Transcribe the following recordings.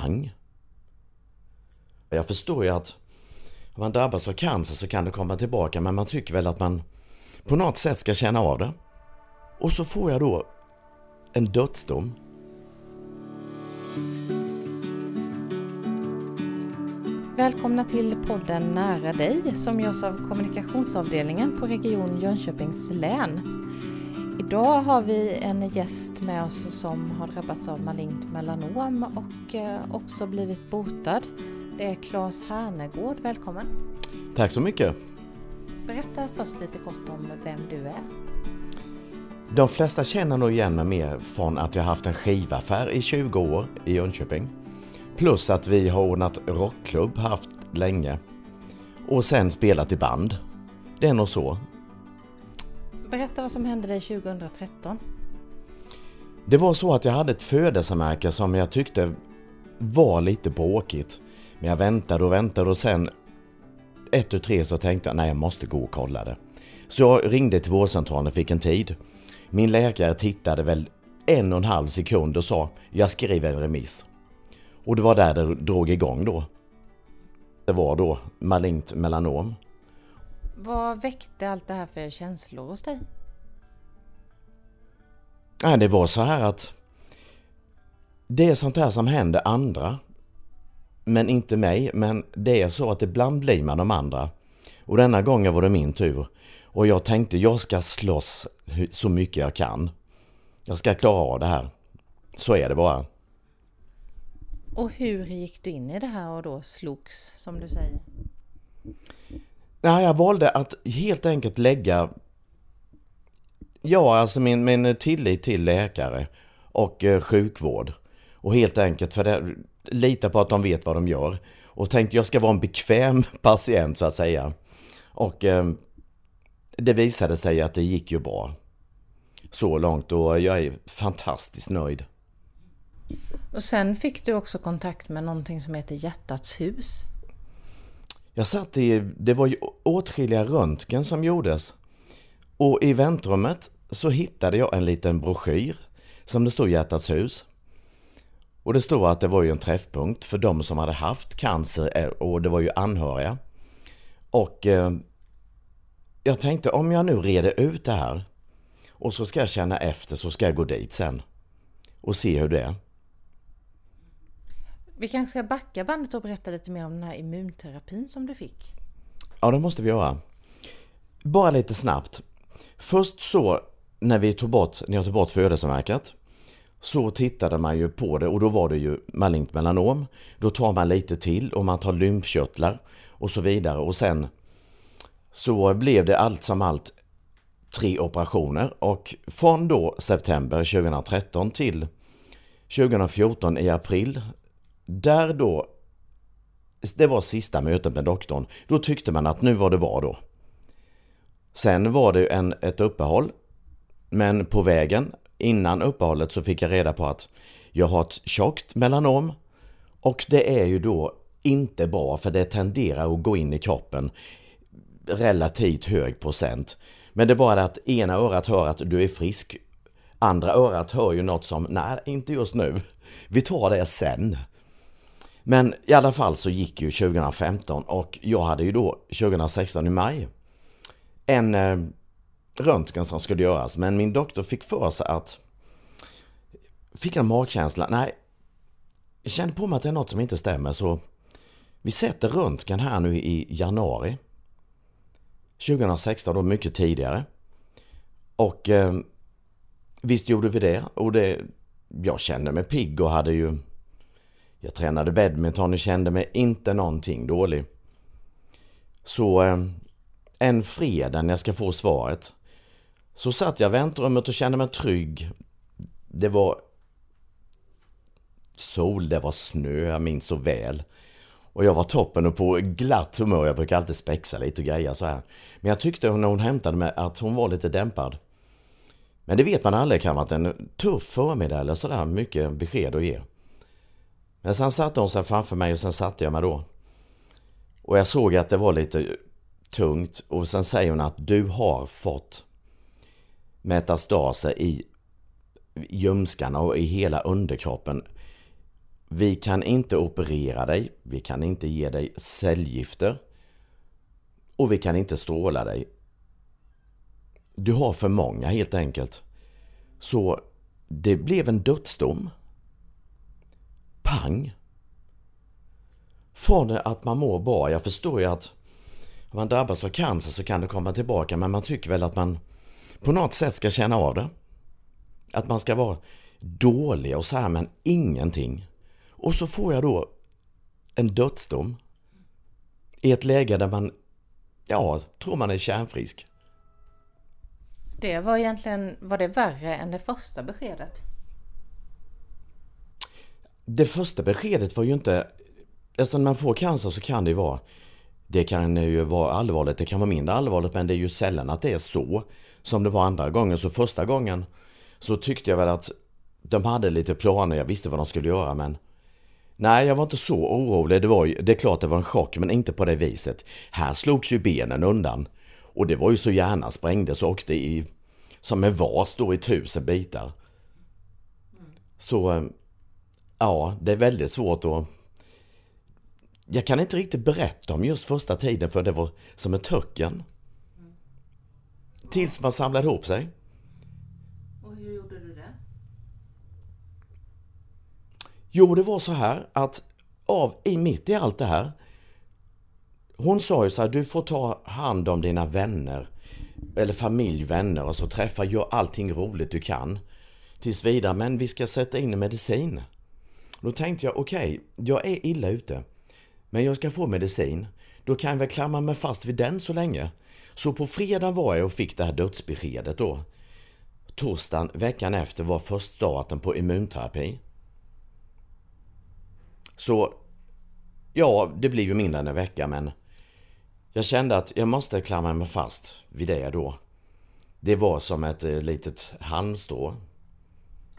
pang. Jag förstår ju att om man drabbas av cancer så kan det komma tillbaka men man tycker väl att man på något sätt ska känna av det. Och så får jag då en dödsdom. Välkomna till podden Nära dig som görs av kommunikationsavdelningen på Region Jönköpings län. Idag har vi en gäst med oss som har drabbats av malignt melanom och eh, också blivit botad. Det är Claes Härnegård, välkommen! Tack så mycket! Berätta först lite kort om vem du är. De flesta känner nog igen mig mer från att jag haft en skivaffär i 20 år i Jönköping. Plus att vi har ordnat rockklubb haft länge. Och sen spelat i band. Det är nog så. Berätta vad som hände dig 2013. Det var så att jag hade ett födelsemärke som jag tyckte var lite bråkigt. Men jag väntade och väntade och sen ett och tre så tänkte jag nej jag måste gå och kolla det. Så jag ringde till vårdcentralen och fick en tid. Min läkare tittade väl en och en halv sekund och sa jag skriver en remiss. Och det var där det drog igång då. Det var då malignt melanom. Vad väckte allt det här för känslor hos dig? Nej, det var så här att det är sånt här som händer andra. Men inte mig, men det är så att ibland blir man de andra. Och denna gången var det min tur. Och jag tänkte jag ska slåss så mycket jag kan. Jag ska klara av det här. Så är det bara. Och hur gick du in i det här och då slogs, som du säger? Nej, jag valde att helt enkelt lägga Ja, alltså min, min tillit till läkare och eh, sjukvård. Och helt enkelt för det, lita på att de vet vad de gör. Och tänkte jag ska vara en bekväm patient så att säga. Och eh, det visade sig att det gick ju bra. Så långt och jag är fantastiskt nöjd. Och sen fick du också kontakt med någonting som heter Hjärtats hus. Jag satt i, det var ju åtskilliga röntgen som gjordes. Och i väntrummet så hittade jag en liten broschyr som det stod Hjärtats hus. Och det stod att det var ju en träffpunkt för de som hade haft cancer eh, och det var ju anhöriga. Och eh, jag tänkte om jag nu reder ut det här och så ska jag känna efter så ska jag gå dit sen och se hur det är. Vi kanske ska backa bandet och berätta lite mer om den här immunterapin som du fick. Ja, det måste vi göra. Bara lite snabbt. Först så när vi tog bort, när jag tog bort födelsemärket så tittade man ju på det och då var det ju malignt melanom. Då tar man lite till och man tar lymfkörtlar och så vidare och sen så blev det allt som allt tre operationer och från då september 2013 till 2014 i april där då, det var sista mötet med doktorn, då tyckte man att nu var det bra då. Sen var det en, ett uppehåll, men på vägen innan uppehållet så fick jag reda på att jag har ett tjockt melanom och det är ju då inte bra för det tenderar att gå in i kroppen relativt hög procent. Men det är bara det att ena örat hör att du är frisk, andra örat hör ju något som nej, inte just nu. Vi tar det sen. Men i alla fall så gick ju 2015 och jag hade ju då 2016 i maj en eh, röntgen som skulle göras. Men min doktor fick för sig att fick en magkänsla. Nej, jag kände på mig att det är något som inte stämmer så vi sätter röntgen här nu i januari 2016, då mycket tidigare. Och eh, visst gjorde vi det och det, jag kände mig pigg och hade ju jag tränade badminton och kände mig inte någonting dålig. Så eh, en fredag när jag ska få svaret så satt jag i väntrummet och kände mig trygg. Det var sol, det var snö, jag minns så väl. Och jag var toppen och på glatt humör. Jag brukar alltid spexa lite och greja så här. Men jag tyckte när hon hämtade mig att hon var lite dämpad. Men det vet man aldrig kan vara en tuff förmiddag eller sådär. Mycket besked att ge. Men sen satte hon sig framför mig och sen satte jag mig då. Och jag såg att det var lite tungt och sen säger hon att du har fått metastaser i ljumskarna och i hela underkroppen. Vi kan inte operera dig, vi kan inte ge dig cellgifter och vi kan inte stråla dig. Du har för många helt enkelt. Så det blev en dödsdom. Pang! Från att man mår bra, jag förstår ju att om man drabbas av cancer så kan det komma tillbaka men man tycker väl att man på något sätt ska känna av det. Att man ska vara dålig och så här men ingenting. Och så får jag då en dödsdom. I ett läge där man, ja, tror man är kärnfrisk. Det var egentligen, var det värre än det första beskedet? Det första beskedet var ju inte, alltså när man får cancer så kan det ju vara, det kan ju vara allvarligt, det kan vara mindre allvarligt men det är ju sällan att det är så som det var andra gången. Så första gången så tyckte jag väl att de hade lite planer, jag visste vad de skulle göra men Nej, jag var inte så orolig. Det, var ju, det är klart det var en chock, men inte på det viset. Här slogs ju benen undan. Och det var ju så hjärnan sprängdes och åkte i, som en vas då i tusen bitar. Så, eh, ja, det är väldigt svårt att... Jag kan inte riktigt berätta om just första tiden för det var som ett töcken. Tills man samlade ihop sig. Och hur gjorde du det? Jo, det var så här att av, i mitt i allt det här hon sa ju så här, du får ta hand om dina vänner eller familj, vänner och så träffa, gör allting roligt du kan tills vidare, men vi ska sätta in medicin. Då tänkte jag, okej, okay, jag är illa ute, men jag ska få medicin. Då kan jag väl klamra mig fast vid den så länge. Så på fredag var jag och fick det här dödsbeskedet då. Torsdagen veckan efter var först starten på immunterapi. Så, ja, det blir ju mindre än en vecka men jag kände att jag måste klamra mig fast vid det då. Det var som ett eh, litet halmstrå.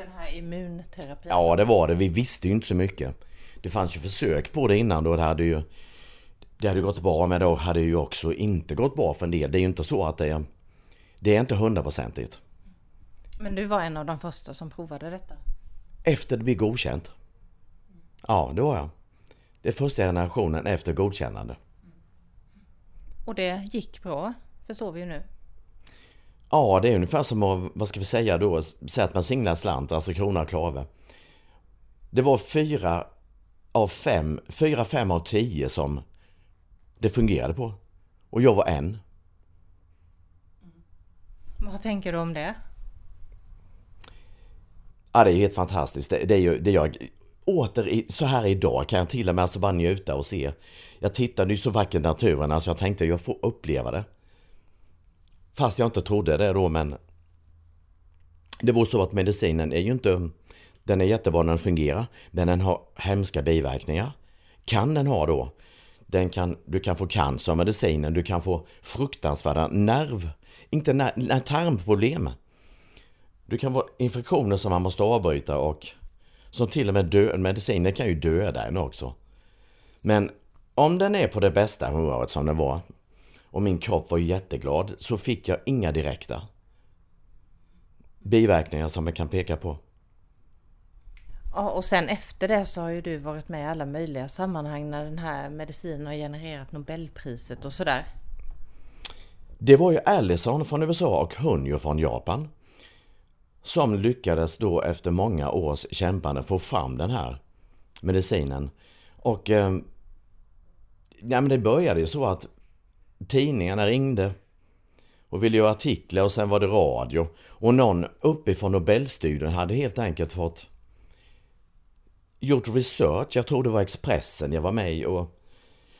Den här immunterapin? Ja, det var det. Vi visste ju inte så mycket. Det fanns ju försök på det innan då. Det hade ju det hade gått bra men då hade ju också inte gått bra för en del. Det är ju inte så att det är, det är inte hundraprocentigt. Men du var en av de första som provade detta? Efter det blev godkänt. Ja, det var jag. Det är första generationen efter godkännande. Och det gick bra, förstår vi ju nu. Ja, det är ungefär som att, vad ska vi säga då, säga att man singlar slant, alltså krona och klave. Det var fyra av fem, fyra, fem av tio som det fungerade på. Och jag var en. Vad tänker du om det? Ja, det är helt fantastiskt. Det, det är ju, det jag, åter i, så här idag kan jag till och med alltså bara njuta och se. Jag tittade ju så vacker naturen, alltså jag tänkte jag får uppleva det. Fast jag inte trodde det då, men det var så att medicinen är ju inte, den är jättebra när den fungerar, men den har hemska biverkningar. Kan den ha då? Den kan, du kan få cancer av medicinen, du kan få fruktansvärda nerv, inte ner, tarmproblem. Du kan få infektioner som man måste avbryta och som till och med dö, medicinen kan ju döda en också. Men om den är på det bästa humöret som den var och min kropp var jätteglad så fick jag inga direkta biverkningar som jag kan peka på. Ja, och sen efter det så har ju du varit med i alla möjliga sammanhang när den här medicinen har genererat Nobelpriset och sådär. Det var ju Allison från USA och Hunjo från Japan som lyckades då efter många års kämpande få fram den här medicinen. Och eh, ja, men det började ju så att tidningarna ringde och ville göra artiklar och sen var det radio. Och någon uppifrån Nobelstudion hade helt enkelt fått gjort research, jag tror det var Expressen jag var med i och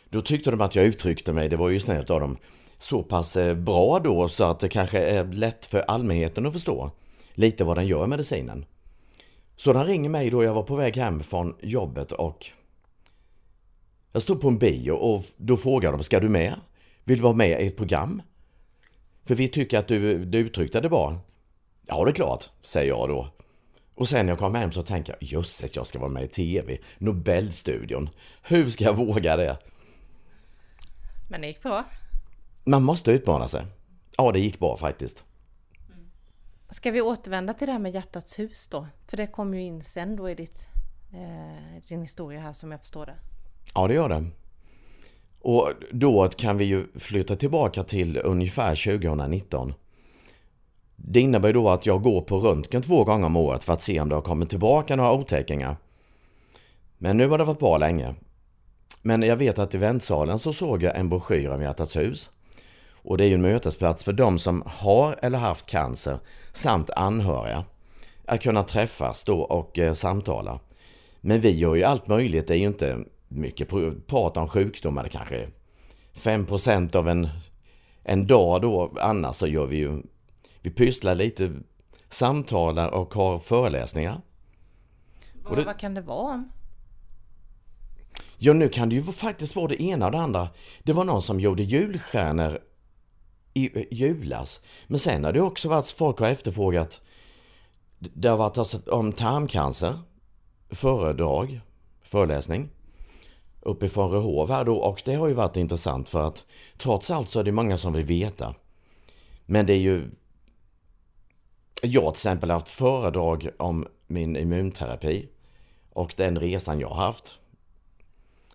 då tyckte de att jag uttryckte mig, det var ju snällt av dem, så pass eh, bra då så att det kanske är lätt för allmänheten att förstå lite vad den gör medicinen. Så den ringer mig då jag var på väg hem från jobbet och jag stod på en bio och då frågar de, ska du med? Vill du vara med i ett program? För vi tycker att du, du uttryckte det bra. Ja, det är klart, säger jag då. Och sen när jag kommer hem så tänker jag, jösses, jag ska vara med i TV. Nobelstudion. Hur ska jag våga det? Men det gick bra. Man måste utmana sig. Ja, det gick bra faktiskt. Ska vi återvända till det här med hjärtats hus då? För det kom ju in sen då i ditt eh, din historia här som jag förstår det. Ja, det gör det. Och då kan vi ju flytta tillbaka till ungefär 2019. Det innebär då att jag går på röntgen två gånger om året för att se om det har kommit tillbaka några otäckingar. Men nu har det varit bra länge. Men jag vet att i väntsalen så såg jag en broschyr om Hjärtats hus. Och det är ju en mötesplats för de som har eller haft cancer samt anhöriga. Att kunna träffas då och eh, samtala. Men vi gör ju allt möjligt, det är ju inte mycket prat om sjukdomar, kanske är 5% av en, en dag då. Annars så gör vi ju, vi pysslar lite, samtalar och har föreläsningar. Vad, det, vad kan det vara om? Ja, nu kan det ju faktiskt vara det ena och det andra. Det var någon som gjorde julstjärnor i julas. Men sen har det också varit folk har efterfrågat det har varit alltså om tarmcancer, föredrag, föreläsning uppifrån Rehov här då och det har ju varit intressant för att trots allt så är det många som vill veta. Men det är ju jag till exempel har haft föredrag om min immunterapi och den resan jag har haft.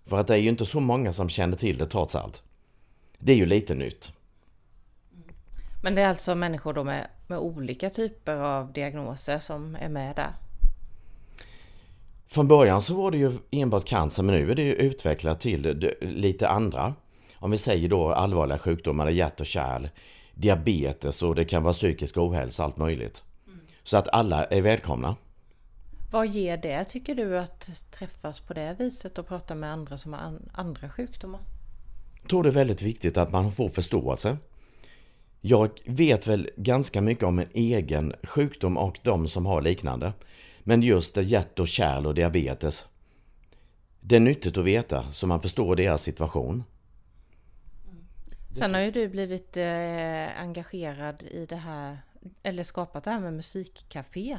För att det är ju inte så många som känner till det trots allt. Det är ju lite nytt. Men det är alltså människor då med, med olika typer av diagnoser som är med där? Från början så var det ju enbart cancer men nu är det ju utvecklat till lite andra. Om vi säger då allvarliga sjukdomar, hjärt och kärl, diabetes och det kan vara psykisk ohälsa, allt möjligt. Mm. Så att alla är välkomna. Vad ger det tycker du att träffas på det viset och prata med andra som har andra sjukdomar? Jag tror det är väldigt viktigt att man får förståelse. Jag vet väl ganska mycket om en egen sjukdom och de som har liknande. Men just hjärt och kärl och diabetes. Det är nyttigt att veta så man förstår deras situation. Sen har ju du blivit eh, engagerad i det här, eller skapat det här med musikcafé.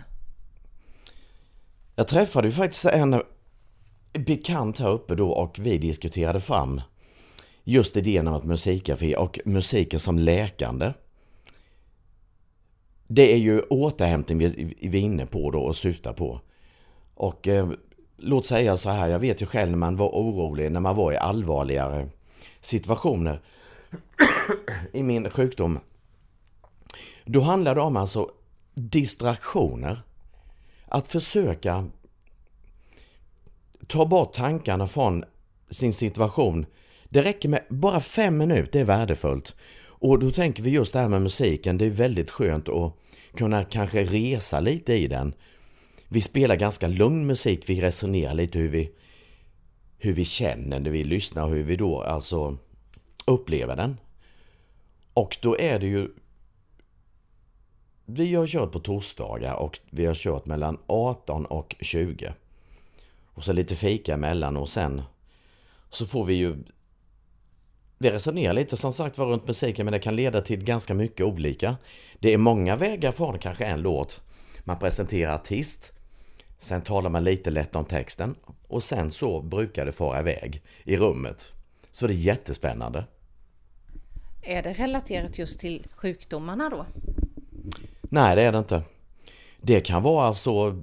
Jag träffade ju faktiskt en bekant här uppe då och vi diskuterade fram just idén om ett musikcafé och musiken som läkande. Det är ju återhämtning vi, är inne på då och syftar på. Och eh, låt säga så här, jag vet ju själv när man var orolig, när man var i allvarligare situationer i min sjukdom. Då handlar det om alltså distraktioner. Att försöka ta bort tankarna från sin situation. Det räcker med bara fem minuter, det är värdefullt. Och då tänker vi just det här med musiken, det är väldigt skönt att kunna kanske resa lite i den. Vi spelar ganska lugn musik, vi resonerar lite hur vi, hur vi känner när vi lyssnar och hur vi då alltså upplever den. Och då är det ju vi har kört på torsdagar och vi har kört mellan 18 och 20. Och så lite fika emellan och sen så får vi ju vi resonerar lite som sagt var runt musiken men det kan leda till ganska mycket olika. Det är många vägar från kanske en låt. Man presenterar artist, sen talar man lite lätt om texten och sen så brukar det fara iväg i rummet. Så det är jättespännande. Är det relaterat just till sjukdomarna då? Nej, det är det inte. Det kan vara alltså,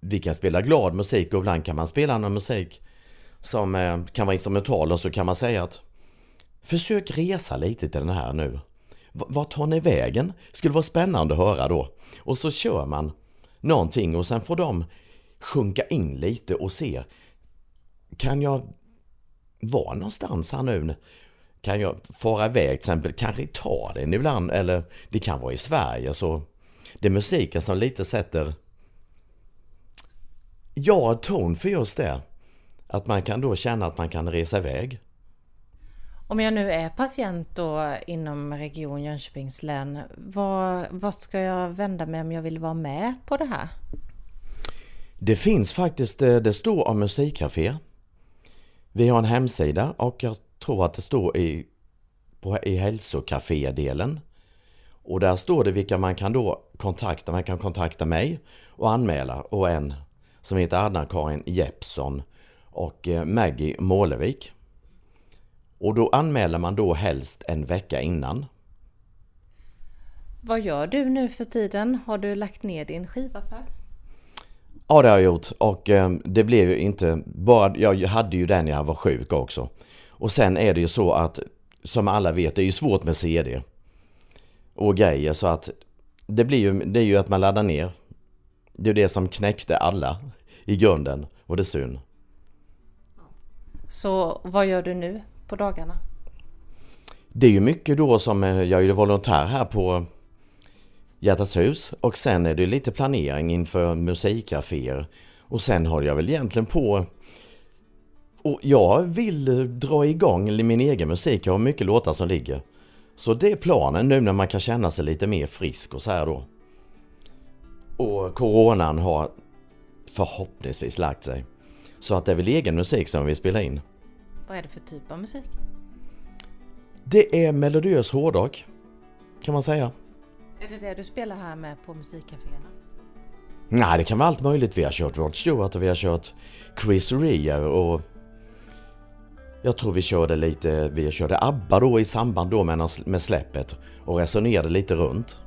vi kan spela glad musik och ibland kan man spela någon musik som eh, kan vara instrumental och så kan man säga att Försök resa lite till den här nu. Vart tar ni vägen? Skulle vara spännande att höra då. Och så kör man någonting och sen får de sjunka in lite och se. Kan jag vara någonstans här nu? Kan jag fara iväg till exempel, kanske Italien ibland eller det kan vara i Sverige så det är musiken som lite sätter ja, ton för just det. Att man kan då känna att man kan resa iväg. Om jag nu är patient då inom Region Jönköpings län, vad, ska jag vända mig om jag vill vara med på det här? Det finns faktiskt, eh, det står om musikcafé. Vi har en hemsida och jag tror att det står i, på, i hälsocafé-delen. Och där står det vilka man kan då kontakta. Man kan kontakta mig och anmäla och en som heter Anna-Karin Jeppsson och eh, Maggie Målevik. Och då anmäler man då helst en vecka innan. Vad gör du nu för tiden? Har du lagt ner din skivaffär? Ja, det har jag gjort och eh, det blev ju inte bara, jag hade ju den när jag var sjuk också. Och sen är det ju så att, som alla vet, det är ju svårt med CD och grejer så att det blir ju, det är ju att man laddar ner. Det är det som knäckte alla i grunden och det är synd. Så vad gör du nu på dagarna? Det är ju mycket då som, eh, jag är ju volontär här på Hjärtats hus och sen är det lite planering inför musikcaféer. Och sen håller jag väl egentligen på och jag vill dra igång min egen musik, jag har mycket låtar som ligger. Så det är planen nu när man kan känna sig lite mer frisk och så här då. Och coronan har förhoppningsvis lagt sig. Så att det är väl egen musik som vi spelar in. Vad är det för typ av musik? Det är melodiös hårdrock, kan man säga. Är det det du spelar här med på musikcaféerna? Nej, det kan vara allt möjligt. Vi har kört Rod Stewart och vi har kört Chris Rea och jag tror vi körde lite, vi körde ABBA då i samband då med, med släppet och resonerade lite runt.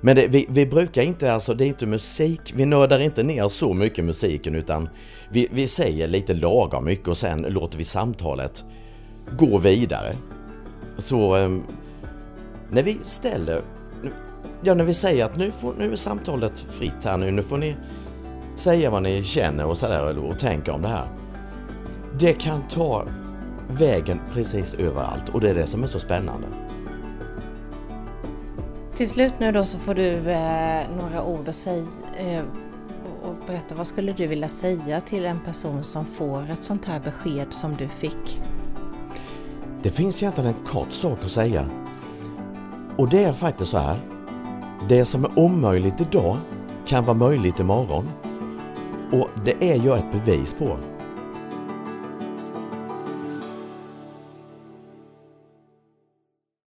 Men det, vi, vi, brukar inte, alltså det är inte musik, vi nördar inte ner så mycket musiken utan vi, vi säger lite lagom mycket och sen låter vi samtalet gå vidare. Så eh, när vi ställer, ja när vi säger att nu, får, nu är samtalet fritt här nu, nu får ni säga vad ni känner och sådär och tänka om det här. Det kan ta vägen precis överallt och det är det som är så spännande. Till slut nu då så får du eh, några ord att säga eh, och berätta vad skulle du vilja säga till en person som får ett sånt här besked som du fick? Det finns egentligen en kort sak att säga. Och det är faktiskt så här. Det som är omöjligt idag kan vara möjligt imorgon. Och det är jag ett bevis på.